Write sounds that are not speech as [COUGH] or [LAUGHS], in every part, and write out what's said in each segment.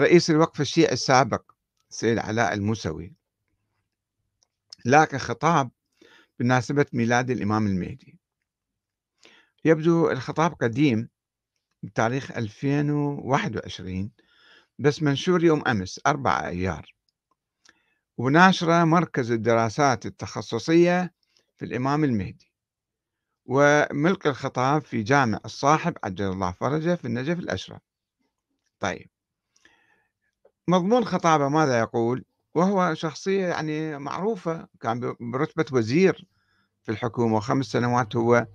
رئيس الوقف الشيعي السابق السيد علاء الموسوي لاقى خطاب بمناسبة ميلاد الإمام المهدي. يبدو الخطاب قديم بتاريخ 2021 بس منشور يوم أمس 4 أيار. وناشرة مركز الدراسات التخصصية في الإمام المهدي. وملقي الخطاب في جامع الصاحب عجل الله فرجه في النجف الأشرف. طيب مضمون خطابه ماذا يقول؟ وهو شخصية يعني معروفة كان برتبة وزير في الحكومة وخمس سنوات هو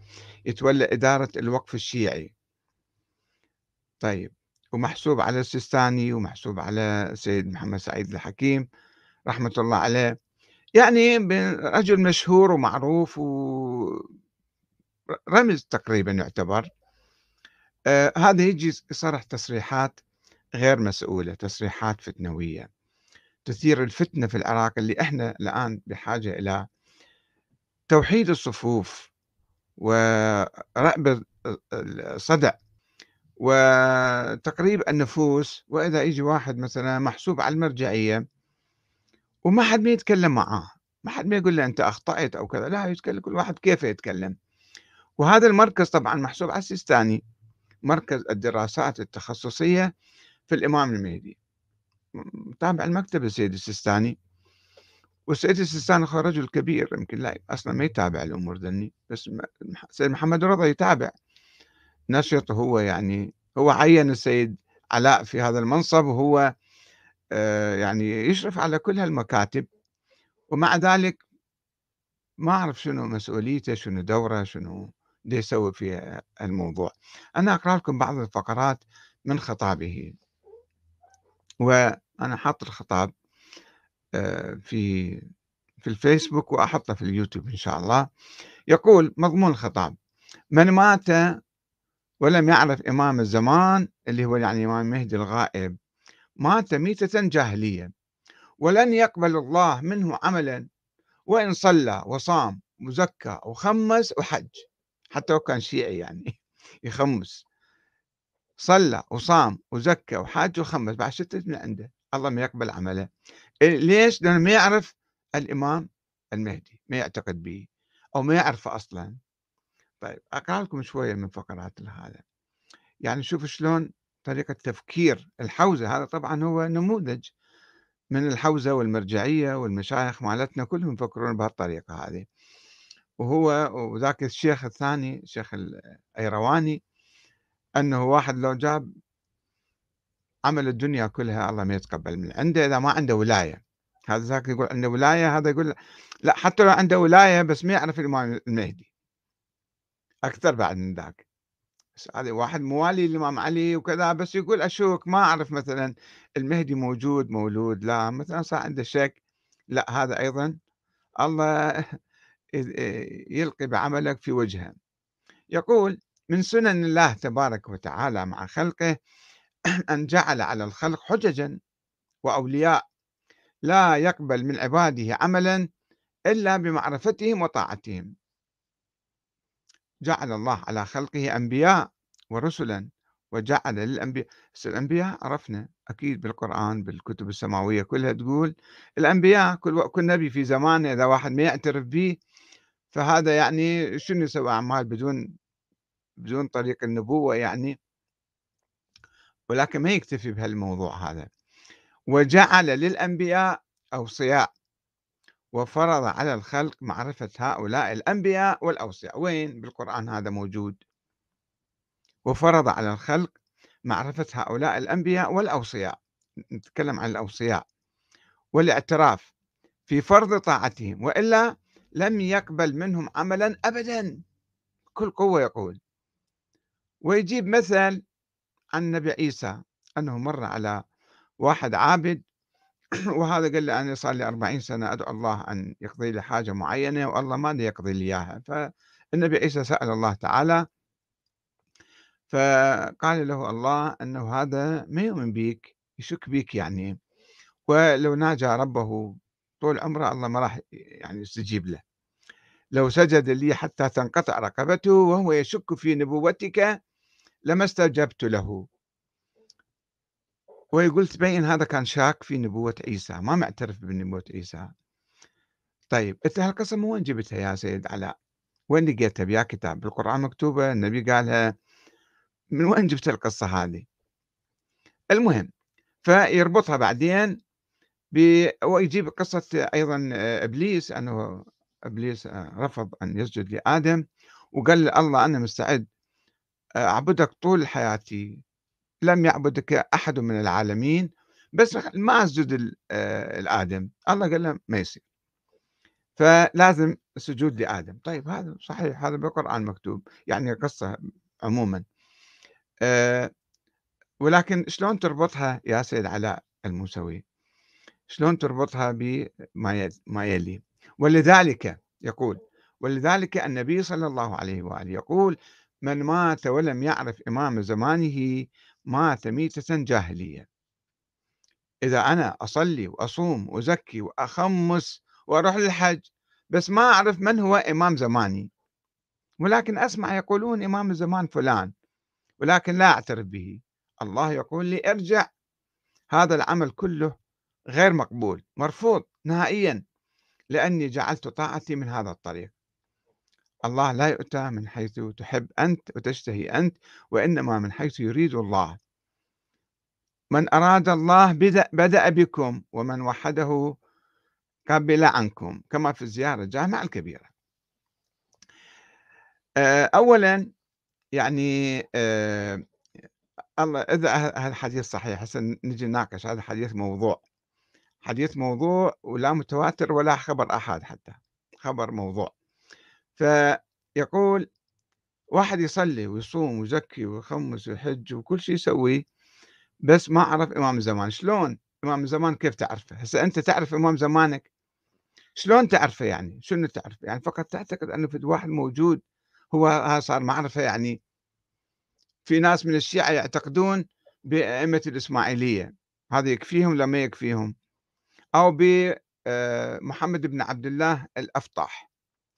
يتولى إدارة الوقف الشيعي. طيب ومحسوب على السيستاني ومحسوب على السيد محمد سعيد الحكيم رحمة الله عليه. يعني رجل مشهور ومعروف ورمز تقريبا يعتبر. آه هذا يجي يصرح تصريحات غير مسؤولة تصريحات فتنوية. تثير الفتنة في العراق اللي إحنا الآن بحاجة إلى توحيد الصفوف ورأب الصدع وتقريب النفوس. وإذا يجي واحد مثلا محسوب على المرجعية وما حد ما يتكلم معاه ما حد ما يقول له أنت أخطأت أو كذا لا يتكلم كل واحد كيف يتكلم؟ وهذا المركز طبعا محسوب على السيستاني مركز الدراسات التخصصية. في الإمام المهدي. تابع المكتب السيد السيستاني. والسيد السيستاني هو رجل كبير يمكن لا أصلا ما يتابع الأمور ذني بس السيد محمد رضا يتابع. نشط هو يعني هو عين السيد علاء في هذا المنصب وهو آه، يعني يشرف على كل هالمكاتب. ومع ذلك ما أعرف شنو مسؤوليته شنو دوره شنو دي يسوي في الموضوع أنا أقرأ لكم بعض الفقرات من خطابه. وأنا حاط الخطاب آه، في في الفيسبوك وأحطه في اليوتيوب إن شاء الله. يقول مضمون الخطاب من مات ولم يعرف إمام الزمان اللي هو يعني إمام مهدي الغائب مات ميتة جاهلية ولن يقبل الله منه عملا وإن صلى وصام وزكى وخمس وحج. حتى لو كان شيعي يعني [LAUGHS] يخمس. صلى وصام وزكى وحج وخمس بعد شتت من عنده؟ الله ما يقبل عمله. ليش؟ لأنه ما يعرف الإمام المهدي ما يعتقد به أو ما يعرفه أصلا. طيب أقرأ لكم شوية من فقرات هذا. يعني شوف شلون طريقة تفكير الحوزة. هذا طبعا هو نموذج من الحوزة والمرجعية والمشايخ مالتنا كلهم يفكرون بهالطريقة هذه. وهو وذاك الشيخ الثاني الشيخ الأيرواني أنه واحد لو جاب عمل الدنيا كلها الله ما يتقبل من عنده إذا ما عنده ولاية. هذا ذاك يقول عنده ولاية هذا يقول لا حتى لو عنده ولاية بس ما يعرف الإمام المهدي. أكثر بعد من ذاك. هذا واحد موالي الإمام علي وكذا بس يقول أشوك ما أعرف مثلا المهدي موجود مولود لا مثلا صار عنده شك لا هذا أيضا الله [LAUGHS] يلقي بعملك في وجهه. يقول من سنن الله تبارك وتعالى مع خلقه [CLEARS THROAT] أن جعل على الخلق حججا وأولياء لا يقبل من عباده عملا إلا بمعرفتهم وطاعتهم. جعل الله على خلقه أنبياء ورسلا وجعل للأنبياء الأنبياء عرفنا أكيد بالقرآن بالكتب السماوية كلها تقول الأنبياء كل, كل نبي في زمانه إذا واحد ما يعترف به فهذا يعني شنو يسوي أعمال بدون بدون طريق النبوة يعني ولكن ما يكتفي بهالموضوع هذا. وجعل للأنبياء أوصياء وفرض على الخلق معرفة هؤلاء الأنبياء والأوصياء. وين؟ بالقرآن هذا موجود. وفرض على الخلق معرفة هؤلاء الأنبياء والأوصياء. نتكلم عن الأوصياء. والاعتراف في فرض طاعتهم وإلا لم يقبل منهم عملا أبدا. كل قوة يقول. ويجيب مثل عن النبي عيسى أنه مر على واحد عابد [CLEARS THROAT] وهذا قال لي أنا صار لي 40 سنة أدعو الله أن يقضي لي حاجة معينة والله ما يقضي لي إياها. فالنبي عيسى سأل الله تعالى فقال له الله أنه هذا ما يؤمن بك يشك بك يعني. ولو ناجى ربه طول عمره الله ما راح يعني يستجيب له. لو سجد لي حتى تنقطع رقبته وهو يشك في نبوتك لما استجبت له. ويقول تبين هذا كان شاك في نبوة عيسى ما معترف بنبوة عيسى. طيب انت هالقصة من وين جبتها يا سيد علاء؟ وين لقيتها؟ بيا كتاب بالقرآن مكتوبة النبي قالها. من وين جبت القصة هذه؟ المهم فيربطها بعدين. ويجيب قصة أيضا إبليس أنه إبليس رفض أن يسجد لآدم وقال الله أنا مستعد أعبدك طول حياتي. لم يعبدك أحد من العالمين. بس ما أسجد الآدم. الله قال له ما يصير. فلازم سجود لآدم. طيب هذا صحيح هذا بالقرآن مكتوب. يعني قصة عموما. أه ولكن شلون تربطها يا سيد علاء الموسوي؟ شلون تربطها بما يلي؟ ولذلك يقول ولذلك النبي صلى الله عليه وآله يقول من مات ولم يعرف إمام زمانه مات ميتة جاهلية. إذا أنا أصلي وأصوم وأزكي وأخمس وأروح للحج بس ما أعرف من هو إمام زماني. ولكن أسمع يقولون إمام الزمان فلان ولكن لا أعترف به. الله يقول لي ارجع. هذا العمل كله غير مقبول مرفوض نهائيا لأني جعلت طاعتي من هذا الطريق. الله لا يؤتى من حيث تحب أنت وتشتهي أنت وإنما من حيث يريد الله. من أراد الله بدأ, بكم ومن وحده قبل عنكم كما في الزيارة الجامعة الكبيرة. آه، أولا يعني آه، الله إذا هذا الحديث صحيح. هسه نجي نناقش هذا حديث موضوع. حديث موضوع ولا متواتر ولا خبر أحد حتى. خبر موضوع. فيقول واحد يصلي ويصوم ويزكي ويخمس ويحج وكل شيء يسوي بس ما عرف إمام الزمان شلون؟ إمام الزمان كيف تعرفه؟ هسه أنت تعرف إمام زمانك؟ شلون تعرفه يعني؟ شنو تعرفه يعني فقط تعتقد أنه في واحد موجود هو صار معرفة يعني. في ناس من الشيعة يعتقدون بأئمة الإسماعيلية. هذا يكفيهم لما يكفيهم؟ أو بمحمد آه، بن عبد الله الأفطح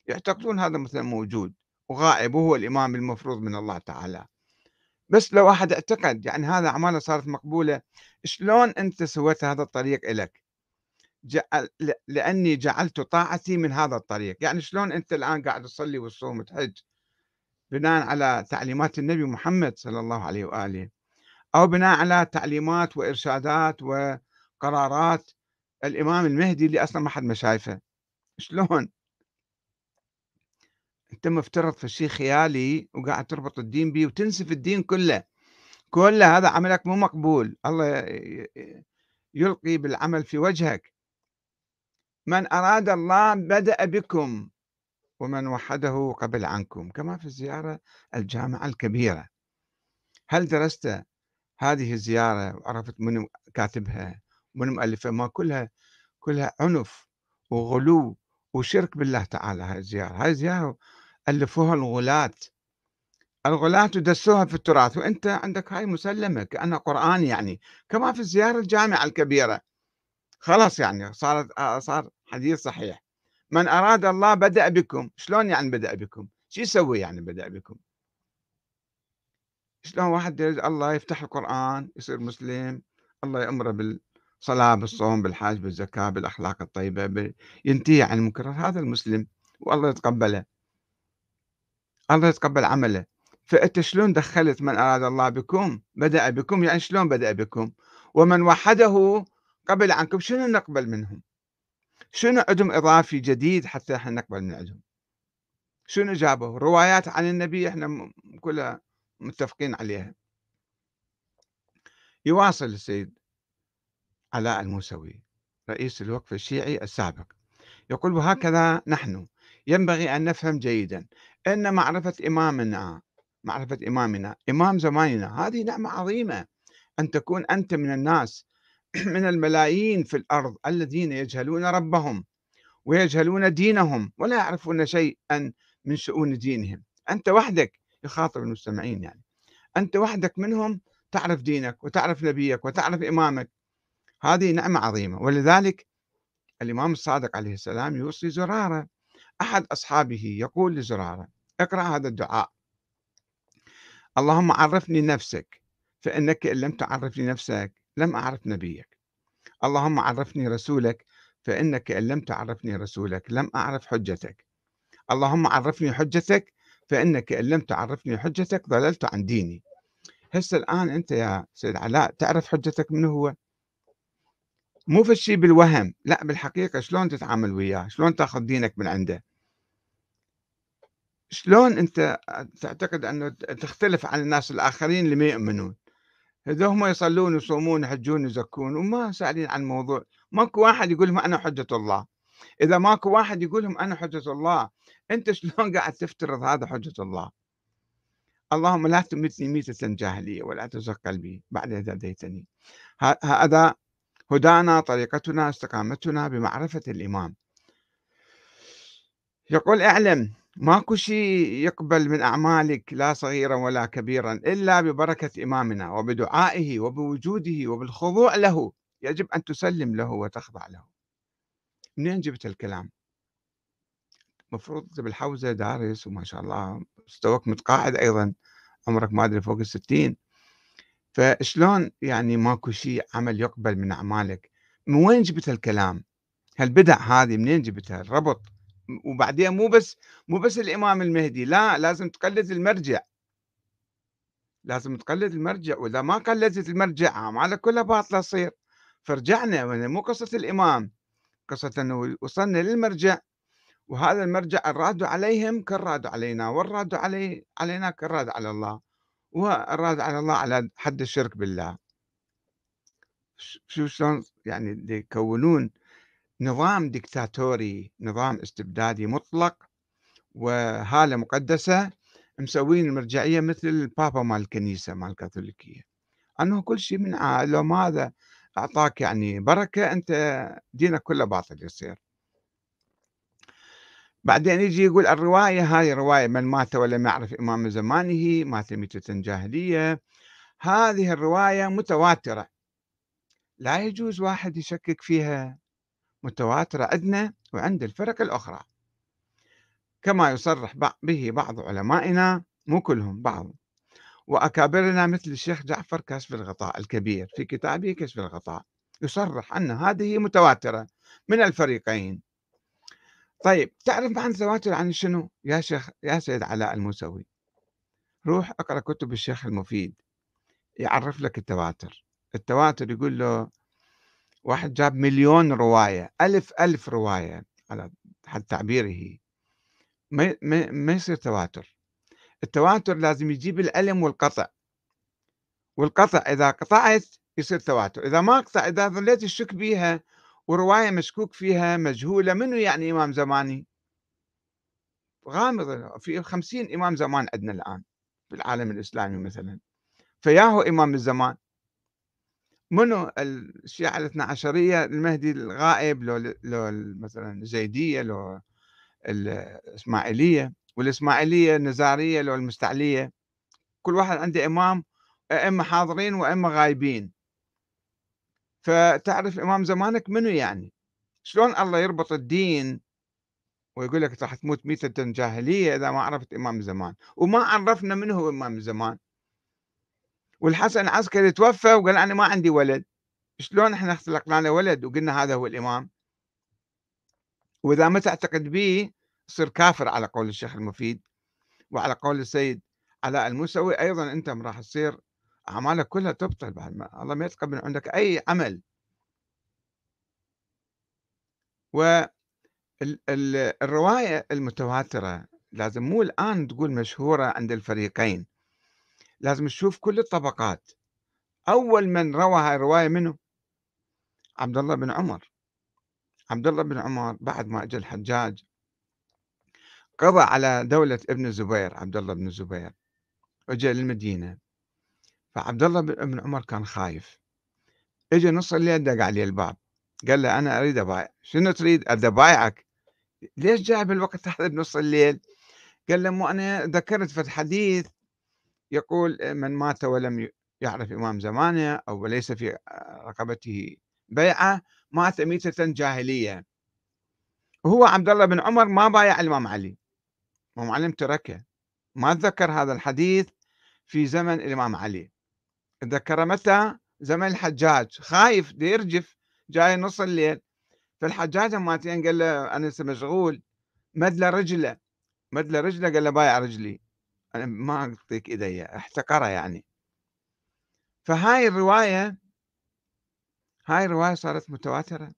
يعتقدون هذا مثلا موجود وغائب وهو الإمام المفروض من الله تعالى. بس لو واحد اعتقد يعني هذا أعماله صارت مقبولة شلون أنت سويت هذا الطريق إلك؟ جعل لأني جعلت طاعتي من هذا الطريق. يعني شلون أنت الآن قاعد تصلي وتصوم وتحج؟ بناء على تعليمات النبي محمد صلى الله عليه وآله أو بناء على تعليمات وإرشادات وقرارات الإمام المهدي اللي أصلا ما حد ما شايفه. شلون؟ أنت مفترض في شيء خيالي وقاعد تربط الدين به وتنسف الدين كله. كل هذا عملك مو مقبول. الله يلقي بالعمل في وجهك. من أراد الله بدأ بكم ومن وحده قبل عنكم كما في الزيارة الجامعة الكبيرة. هل درست هذه الزيارة وعرفت من كاتبها ومن مؤلفها؟ ما كلها كلها عنف وغلو وشرك بالله تعالى. هاي الزيارة هاي الزيارة ألفوها الغلاة. الغلاة ودسوها في التراث وأنت عندك هاي مسلمة كأنها قرآن يعني. كما في الزيارة الجامعة الكبيرة. خلاص يعني صارت صار حديث صحيح. من أراد الله بدأ بكم. شلون يعني بدأ بكم؟ شو يسوي يعني بدأ بكم؟ شلون واحد الله يفتح القرآن يصير مسلم الله يأمره بالصلاة بالصوم بالحج بالزكاة بالأخلاق الطيبة ينتهي عن المنكرات هذا المسلم والله يتقبله. الله يتقبل عمله. فأنت شلون دخلت من أراد الله بكم؟ بدأ بكم يعني شلون بدأ بكم؟ ومن وحده قبل عنكم شنو نقبل منهم؟ شنو عندهم إضافي جديد حتى إحنا نقبل من عندهم؟ شنو جابوا؟ روايات عن النبي إحنا كلها متفقين عليها. يواصل السيد علاء الموسوي رئيس الوقف الشيعي السابق. يقول وهكذا نحن. ينبغي أن نفهم جيدا أن معرفة إمامنا معرفة إمامنا إمام زماننا هذه نعمة عظيمة. أن تكون أنت من الناس [CLEARS THROAT] من الملايين في الأرض الذين يجهلون ربهم ويجهلون دينهم ولا يعرفون شيئا من شؤون دينهم. أنت وحدك يخاطب المستمعين يعني. أنت وحدك منهم تعرف دينك وتعرف نبيك وتعرف إمامك. هذه نعمة عظيمة. ولذلك الإمام الصادق عليه السلام يوصي زرارة. أحد أصحابه يقول لزرارة اقرأ هذا الدعاء. اللهم عرفني نفسك فإنك إن لم تعرفني نفسك لم أعرف نبيك. اللهم عرفني رسولك فإنك إن لم تعرفني رسولك لم أعرف حجتك. اللهم عرفني حجتك فإنك إن لم تعرفني حجتك ضللت عن ديني. هسه الآن أنت يا سيد علاء تعرف حجتك من هو؟ مو في الشيء بالوهم لا بالحقيقة شلون تتعامل وياه؟ شلون تاخذ دينك من عنده؟ شلون أنت تعتقد أنه تختلف عن الناس الآخرين اللي ما يؤمنون؟ إذا هم يصلون ويصومون يحجون يزكون وما سائلين عن الموضوع ماكو واحد يقول لهم أنا حجة الله. إذا ماكو واحد يقول لهم أنا حجة الله أنت شلون [LAUGHS] قاعد تفترض هذا حجة الله؟ اللهم لا تمتني ميتة جاهلية ولا تزغ قلبي بعد إذا هديتني. هذا هدانا طريقتنا استقامتنا بمعرفة الإمام. يقول اعلم ماكو شيء يقبل من أعمالك لا صغيرا ولا كبيرا إلا ببركة إمامنا وبدعائه وبوجوده وبالخضوع له. يجب أن تسلم له وتخضع له. منين جبت الكلام؟ مفروض بالحوزة دارس وما شاء الله مستواك متقاعد أيضا. عمرك ما أدري فوق الستين. فشلون يعني ماكو شيء عمل يقبل من أعمالك؟ من وين جبت الكلام هالبدع هذه منين جبتها الربط وبعدين مو بس مو بس الإمام المهدي لا لازم تقلد المرجع. لازم تقلد المرجع وإذا ما قلدت المرجع أعمالك كلها باطلة تصير. فرجعنا مو قصة الإمام قصة أنه وصلنا للمرجع وهذا المرجع الراد عليهم كالراد علينا والراد علي علينا كالراد على الله. والراد على الله على حد الشرك بالله. شو شلون يعني يكونون نظام ديكتاتوري نظام استبدادي مطلق وهالة مقدسة مسوين المرجعية مثل البابا مال الكنيسة مال الكاثوليكية. أنه كل شيء من لو ماذا أعطاك يعني بركة أنت دينك كله باطل يصير. بعدين يجي يقول الرواية هذه رواية من مات ولم يعرف إمام زمانه مات ميتة جاهلية. هذه الرواية متواترة. لا يجوز واحد يشكك فيها. متواترة عندنا وعند الفرق الأخرى. كما يصرح به بعض علمائنا مو كلهم بعض. وأكابرنا مثل الشيخ جعفر كشف الغطاء الكبير في كتابه كشف الغطاء. يصرح أن هذه متواترة من الفريقين. طيب تعرف معنى التواتر عن شنو؟ يا شيخ يا سيد علاء الموسوي. روح اقرأ كتب الشيخ المفيد يعرف لك التواتر. التواتر يقول له واحد جاب مليون رواية ألف ألف رواية على حد تعبيره. ما, ما, ما يصير تواتر. التواتر لازم يجيب الألم والقطع. والقطع إذا قطعت يصير تواتر إذا ما قطع إذا ظليت تشك بيها ورواية مشكوك فيها مجهولة منو يعني إمام زماني؟ غامض في خمسين إمام زمان عندنا الآن في العالم الإسلامي مثلا. فياهو إمام الزمان. منو؟ الشيعة الاثنى عشرية المهدي الغائب لو, لو مثلا الزيدية لو الإسماعيلية والإسماعيلية النزارية لو المستعلية. كل واحد عنده إمام أئمة حاضرين وأئمة غايبين. فتعرف إمام زمانك منو يعني؟ شلون الله يربط الدين ويقول لك راح تموت ميتة جاهلية إذا ما عرفت إمام زمان؟ وما عرفنا منه هو إمام زمان. والحسن العسكري توفى وقال أنا ما عندي ولد. شلون إحنا خلقنا له ولد وقلنا هذا هو الإمام؟ وإذا ما تعتقد به تصير كافر على قول الشيخ المفيد وعلى قول السيد علاء الموسوي أيضا أنت راح تصير أعمالك كلها تبطل بعد ما الله ما يتقبل عندك أي عمل. و الرواية المتواترة لازم مو الآن تقول مشهورة عند الفريقين. لازم تشوف كل الطبقات. أول من روى هاي الرواية منه عبد الله بن عمر. عبد الله بن عمر بعد ما اجى الحجاج قضى على دولة ابن الزبير عبد الله بن الزبير وجاء للمدينة. فعبد الله بن عمر كان خايف. اجى نص الليل دق عليه الباب قال له أنا أريد أبايع. شنو تريد؟ اريد ابايعك ليش جاي بالوقت [LAUGHS] هذا بنص الليل؟ قال له مو أنا ذكرت في الحديث يقول من مات ولم يعرف إمام زمانه أو ليس في رقبته بيعة مات ميتة جاهلية. هو عبد الله بن عمر ما بايع الإمام علي. الإمام علي تركه ما تذكر هذا الحديث في زمن الإمام علي. ذكر متى؟ زمن الحجاج. خايف دي يرجف جاي نص الليل. فالحجاج مالتين قال له أنا مشغول. مد له رجله. مد له رجله قال له بايع رجلي. أنا ما أعطيك إيدي احتقره يعني. فهاي الرواية هاي الرواية صارت متواترة.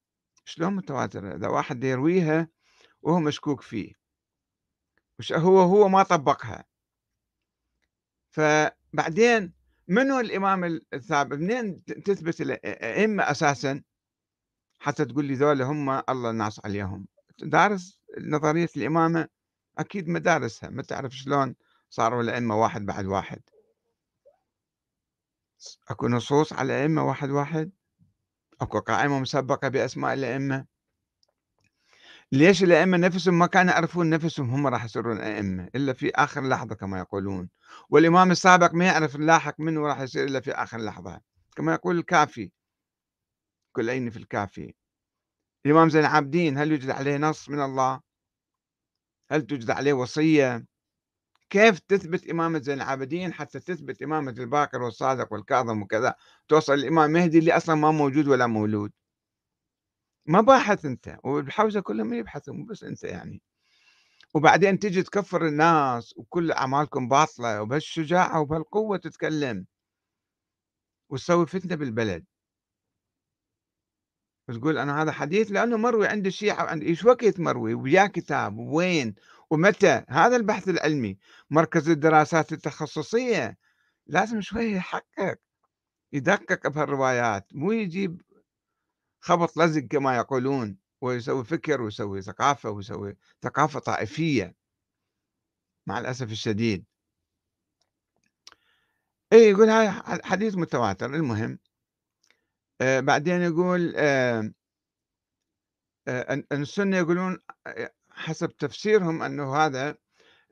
شلون متواترة؟ إذا واحد يرويها وهو مشكوك فيه. هو هو ما طبقها. فبعدين منو الإمام الثابت؟ منين تثبت الائمه أساسا؟ حتى تقول لي ذولا هم الله الناس عليهم. دارس نظرية الإمامة؟ أكيد ما دارسها. ما تعرف شلون صاروا الأئمة واحد بعد واحد. أكو نصوص على الائمه واحد واحد؟ أكو قائمة مسبقة بأسماء الأئمة؟ ليش الأئمة نفسهم ما كانوا يعرفون نفسهم هم راح يصيرون أئمة إلا في آخر لحظة كما يقولون. والإمام السابق ما يعرف اللاحق منه راح يصير إلا في آخر لحظة. كما يقول الكافي. كل عين في الكافي؟ الإمام زين العابدين هل يوجد عليه نص من الله؟ هل توجد عليه وصية؟ كيف تثبت إمامة زين العابدين حتى تثبت إمامة الباقر والصادق والكاظم وكذا؟ توصل الإمام مهدي اللي أصلا ما موجود ولا مولود. ما باحث أنت والحوزة كلهم يبحثوا مو بس أنت يعني. وبعدين تجي تكفر الناس وكل أعمالكم باطلة وبهالشجاعة وبهالقوة تتكلم. وتسوي فتنة بالبلد. وتقول أنا هذا حديث لأنه مروي عند الشيعه وعند إيش وقت مروي؟ ويا كتاب وين؟ ومتى؟ هذا البحث العلمي. مركز الدراسات التخصصية. لازم شوية يحقق يدقق بهالروايات. مو يجيب خبط لزق كما يقولون ويسوي فكر ويسوي ثقافة ويسوي ثقافة طائفية. مع الأسف الشديد. اي يقول هاي حديث متواتر. المهم آه بعدين يقول آه آه السنة يقولون آه، حسب تفسيرهم أنه هذا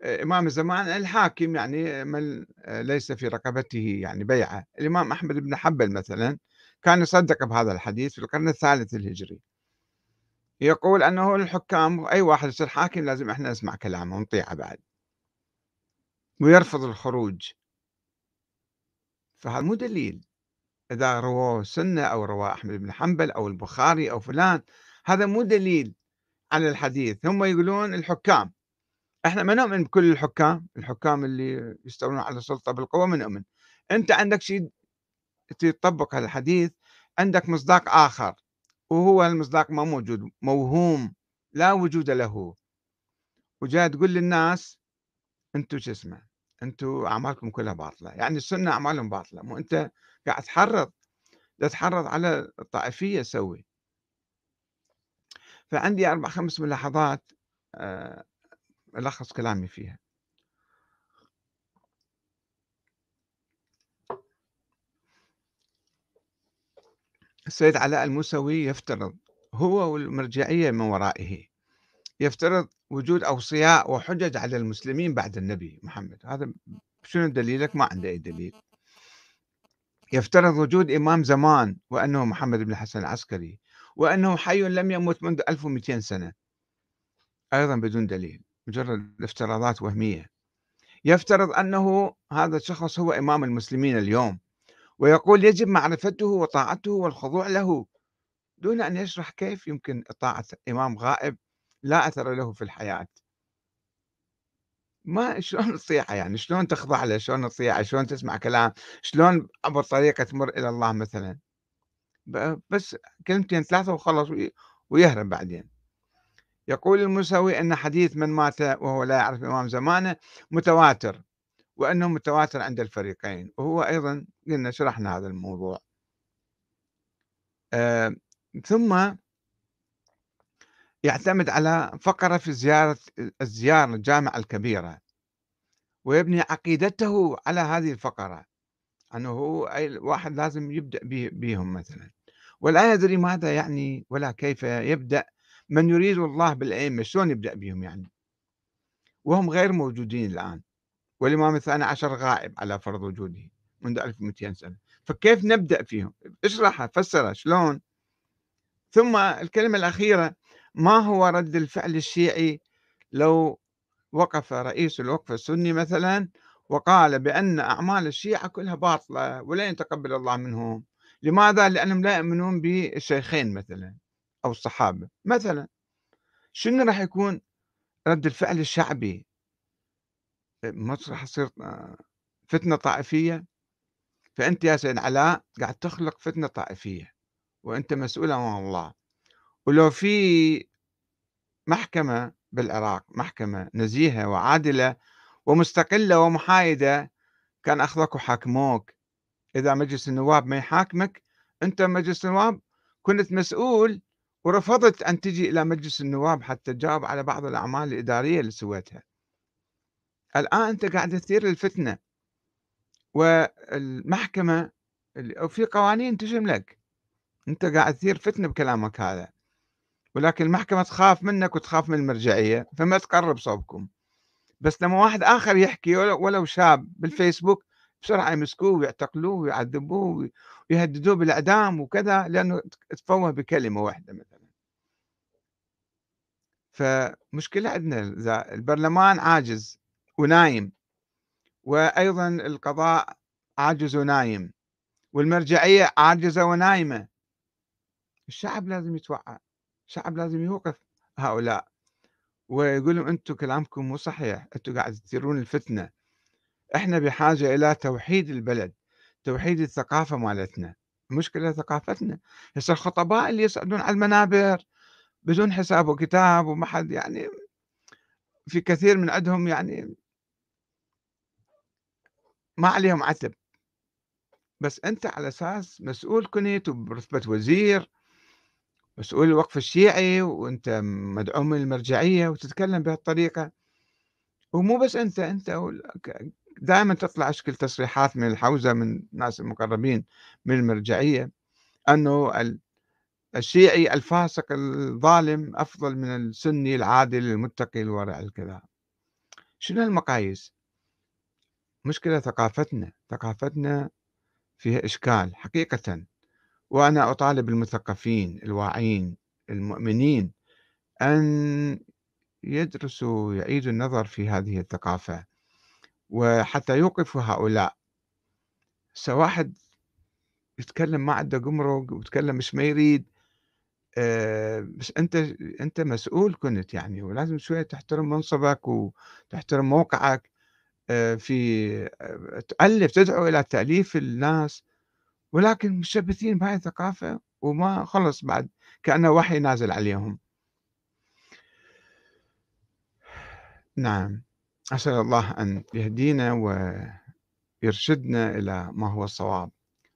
آه، إمام الزمان الحاكم يعني من آه، ليس في رقبته يعني بيعة. الإمام أحمد بن حنبل مثلا كان يصدق بهذا الحديث في القرن الثالث الهجري. يقول أنه الحكام أي واحد يصير حاكم لازم إحنا نسمع كلامه ونطيعه بعد. ويرفض الخروج. فهذا مو دليل. إذا رواه سنة أو رواه أحمد بن حنبل أو البخاري أو فلان هذا مو دليل على الحديث. هم يقولون الحكام. إحنا ما نؤمن بكل الحكام. الحكام اللي يستولون على السلطة بالقوة ما نؤمن. أنت عندك شيء تطبق الحديث عندك مصداق آخر وهو المصداق ما موجود موهوم لا وجود له. وجاي تقول للناس أنتم شو اسمه أنتم أعمالكم كلها باطلة. يعني السنة أعمالهم باطلة مو أنت قاعد تحرض تحرض على الطائفية سوي فعندي أربع خمس ملاحظات آه، ألخص كلامي فيها. السيد علاء الموسوي يفترض هو والمرجعية من ورائه. يفترض وجود أوصياء وحجج على المسلمين بعد النبي محمد. هذا شنو دليلك؟ ما عنده أي دليل. يفترض وجود إمام زمان وأنه محمد بن الحسن العسكري وأنه حي لم يمت منذ 1200 سنة. أيضا بدون دليل مجرد افتراضات وهمية. يفترض أنه هذا الشخص هو إمام المسلمين اليوم. ويقول يجب معرفته وطاعته والخضوع له. دون أن يشرح كيف يمكن طاعة إمام غائب لا أثر له في الحياة. ما [LAUGHS] شلون تطيعه يعني؟ شلون تخضع له؟ شلون تطيعه شلون تسمع كلام؟ شلون عبر طريقة تمر إلى الله مثلا؟ بس كلمتين ثلاثة وخلص ويهرب بعدين. يقول المساوي أن حديث من مات وهو لا يعرف إمام زمانه متواتر. وأنه متواتر عند الفريقين. وهو أيضا قلنا شرحنا هذا الموضوع. آه ثم يعتمد على فقرة في زيارة الزيارة الجامعة الكبيرة. ويبني عقيدته على هذه الفقرة. أنه هو أي واحد لازم يبدأ بهم مثلا. ولا يدري ماذا يعني ولا كيف يبدأ. من يريد الله بالأئمة شلون يبدأ بهم يعني؟ وهم غير موجودين الآن. والإمام الثاني عشر غائب على فرض وجوده منذ 1200 سنة. فكيف نبدأ فيهم؟ اشرحها فسرها شلون؟ ثم الكلمة الأخيرة ما هو رد الفعل الشيعي لو وقف رئيس الوقف السني مثلا وقال بأن أعمال الشيعة كلها باطلة ولن يتقبل الله منهم؟ لماذا؟ لأنهم لا يؤمنون بالشيخين مثلا أو الصحابة. مثلا شنو راح يكون رد الفعل الشعبي؟ مصر راح تصير آه، فتنة طائفية. فأنت يا سيد علاء قاعد تخلق فتنة طائفية وأنت مسؤول أمام الله. ولو في محكمة بالعراق محكمة نزيهة وعادلة ومستقلة ومحايدة كان أخذوك وحاكموك. إذا مجلس النواب ما يحاكمك أنت مجلس النواب كنت مسؤول ورفضت أن تجي إلى مجلس النواب حتى تجاوب على بعض الأعمال الإدارية اللي سويتها. الآن أنت قاعد تثير الفتنة والمحكمة وفي قوانين تشملك أنت قاعد تثير فتنة بكلامك هذا ولكن المحكمة تخاف منك وتخاف من المرجعية فما تقرب صوبكم. بس لما واحد آخر يحكي ولو شاب بالفيسبوك بسرعة يمسكوه ويعتقلوه ويعذبوه ويهددوه بالإعدام وكذا لأنه تفوه بكلمة واحدة مثلا. فمشكلة عندنا البرلمان عاجز. ونايم. وأيضا القضاء عاجز ونايم والمرجعية عاجزة ونايمة. الشعب لازم يتوعى الشعب لازم يوقف هؤلاء. ويقول لهم أنتم كلامكم مو صحيح. أنتم قاعد تثيرون الفتنة. إحنا بحاجة إلى توحيد البلد. توحيد الثقافة مالتنا. المشكلة ثقافتنا. هسه الخطباء اللي يصعدون على المنابر بدون حساب وكتاب وما حد يعني في كثير من عندهم يعني ما عليهم عتب. بس أنت على أساس مسؤول كنت برتبة وزير مسؤول الوقف الشيعي وأنت مدعوم من المرجعية وتتكلم بهالطريقة. ومو بس أنت أنت دائما تطلع أشكال تصريحات من الحوزة من الناس المقربين من المرجعية أنه الشيعي الفاسق الظالم أفضل من السني العادل المتقي الورع الكذا. شنو المقاييس؟ مشكلة ثقافتنا ثقافتنا فيها إشكال حقيقة. وأنا أطالب المثقفين الواعين المؤمنين أن يدرسوا يعيدوا النظر في هذه الثقافة وحتى يوقفوا هؤلاء. واحد يتكلم ما عنده قمرق ويتكلم مش ما يريد آه، بس أنت أنت مسؤول كنت يعني ولازم شوية تحترم منصبك وتحترم موقعك. في آه، تؤلف تدعو إلى تأليف الناس ولكن مشبثين بهاي الثقافة وما خلص بعد كأنه وحي نازل عليهم. نعم. أسأل الله أن يهدينا ويرشدنا إلى ما هو الصواب.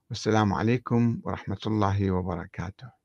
والسلام عليكم ورحمة الله وبركاته.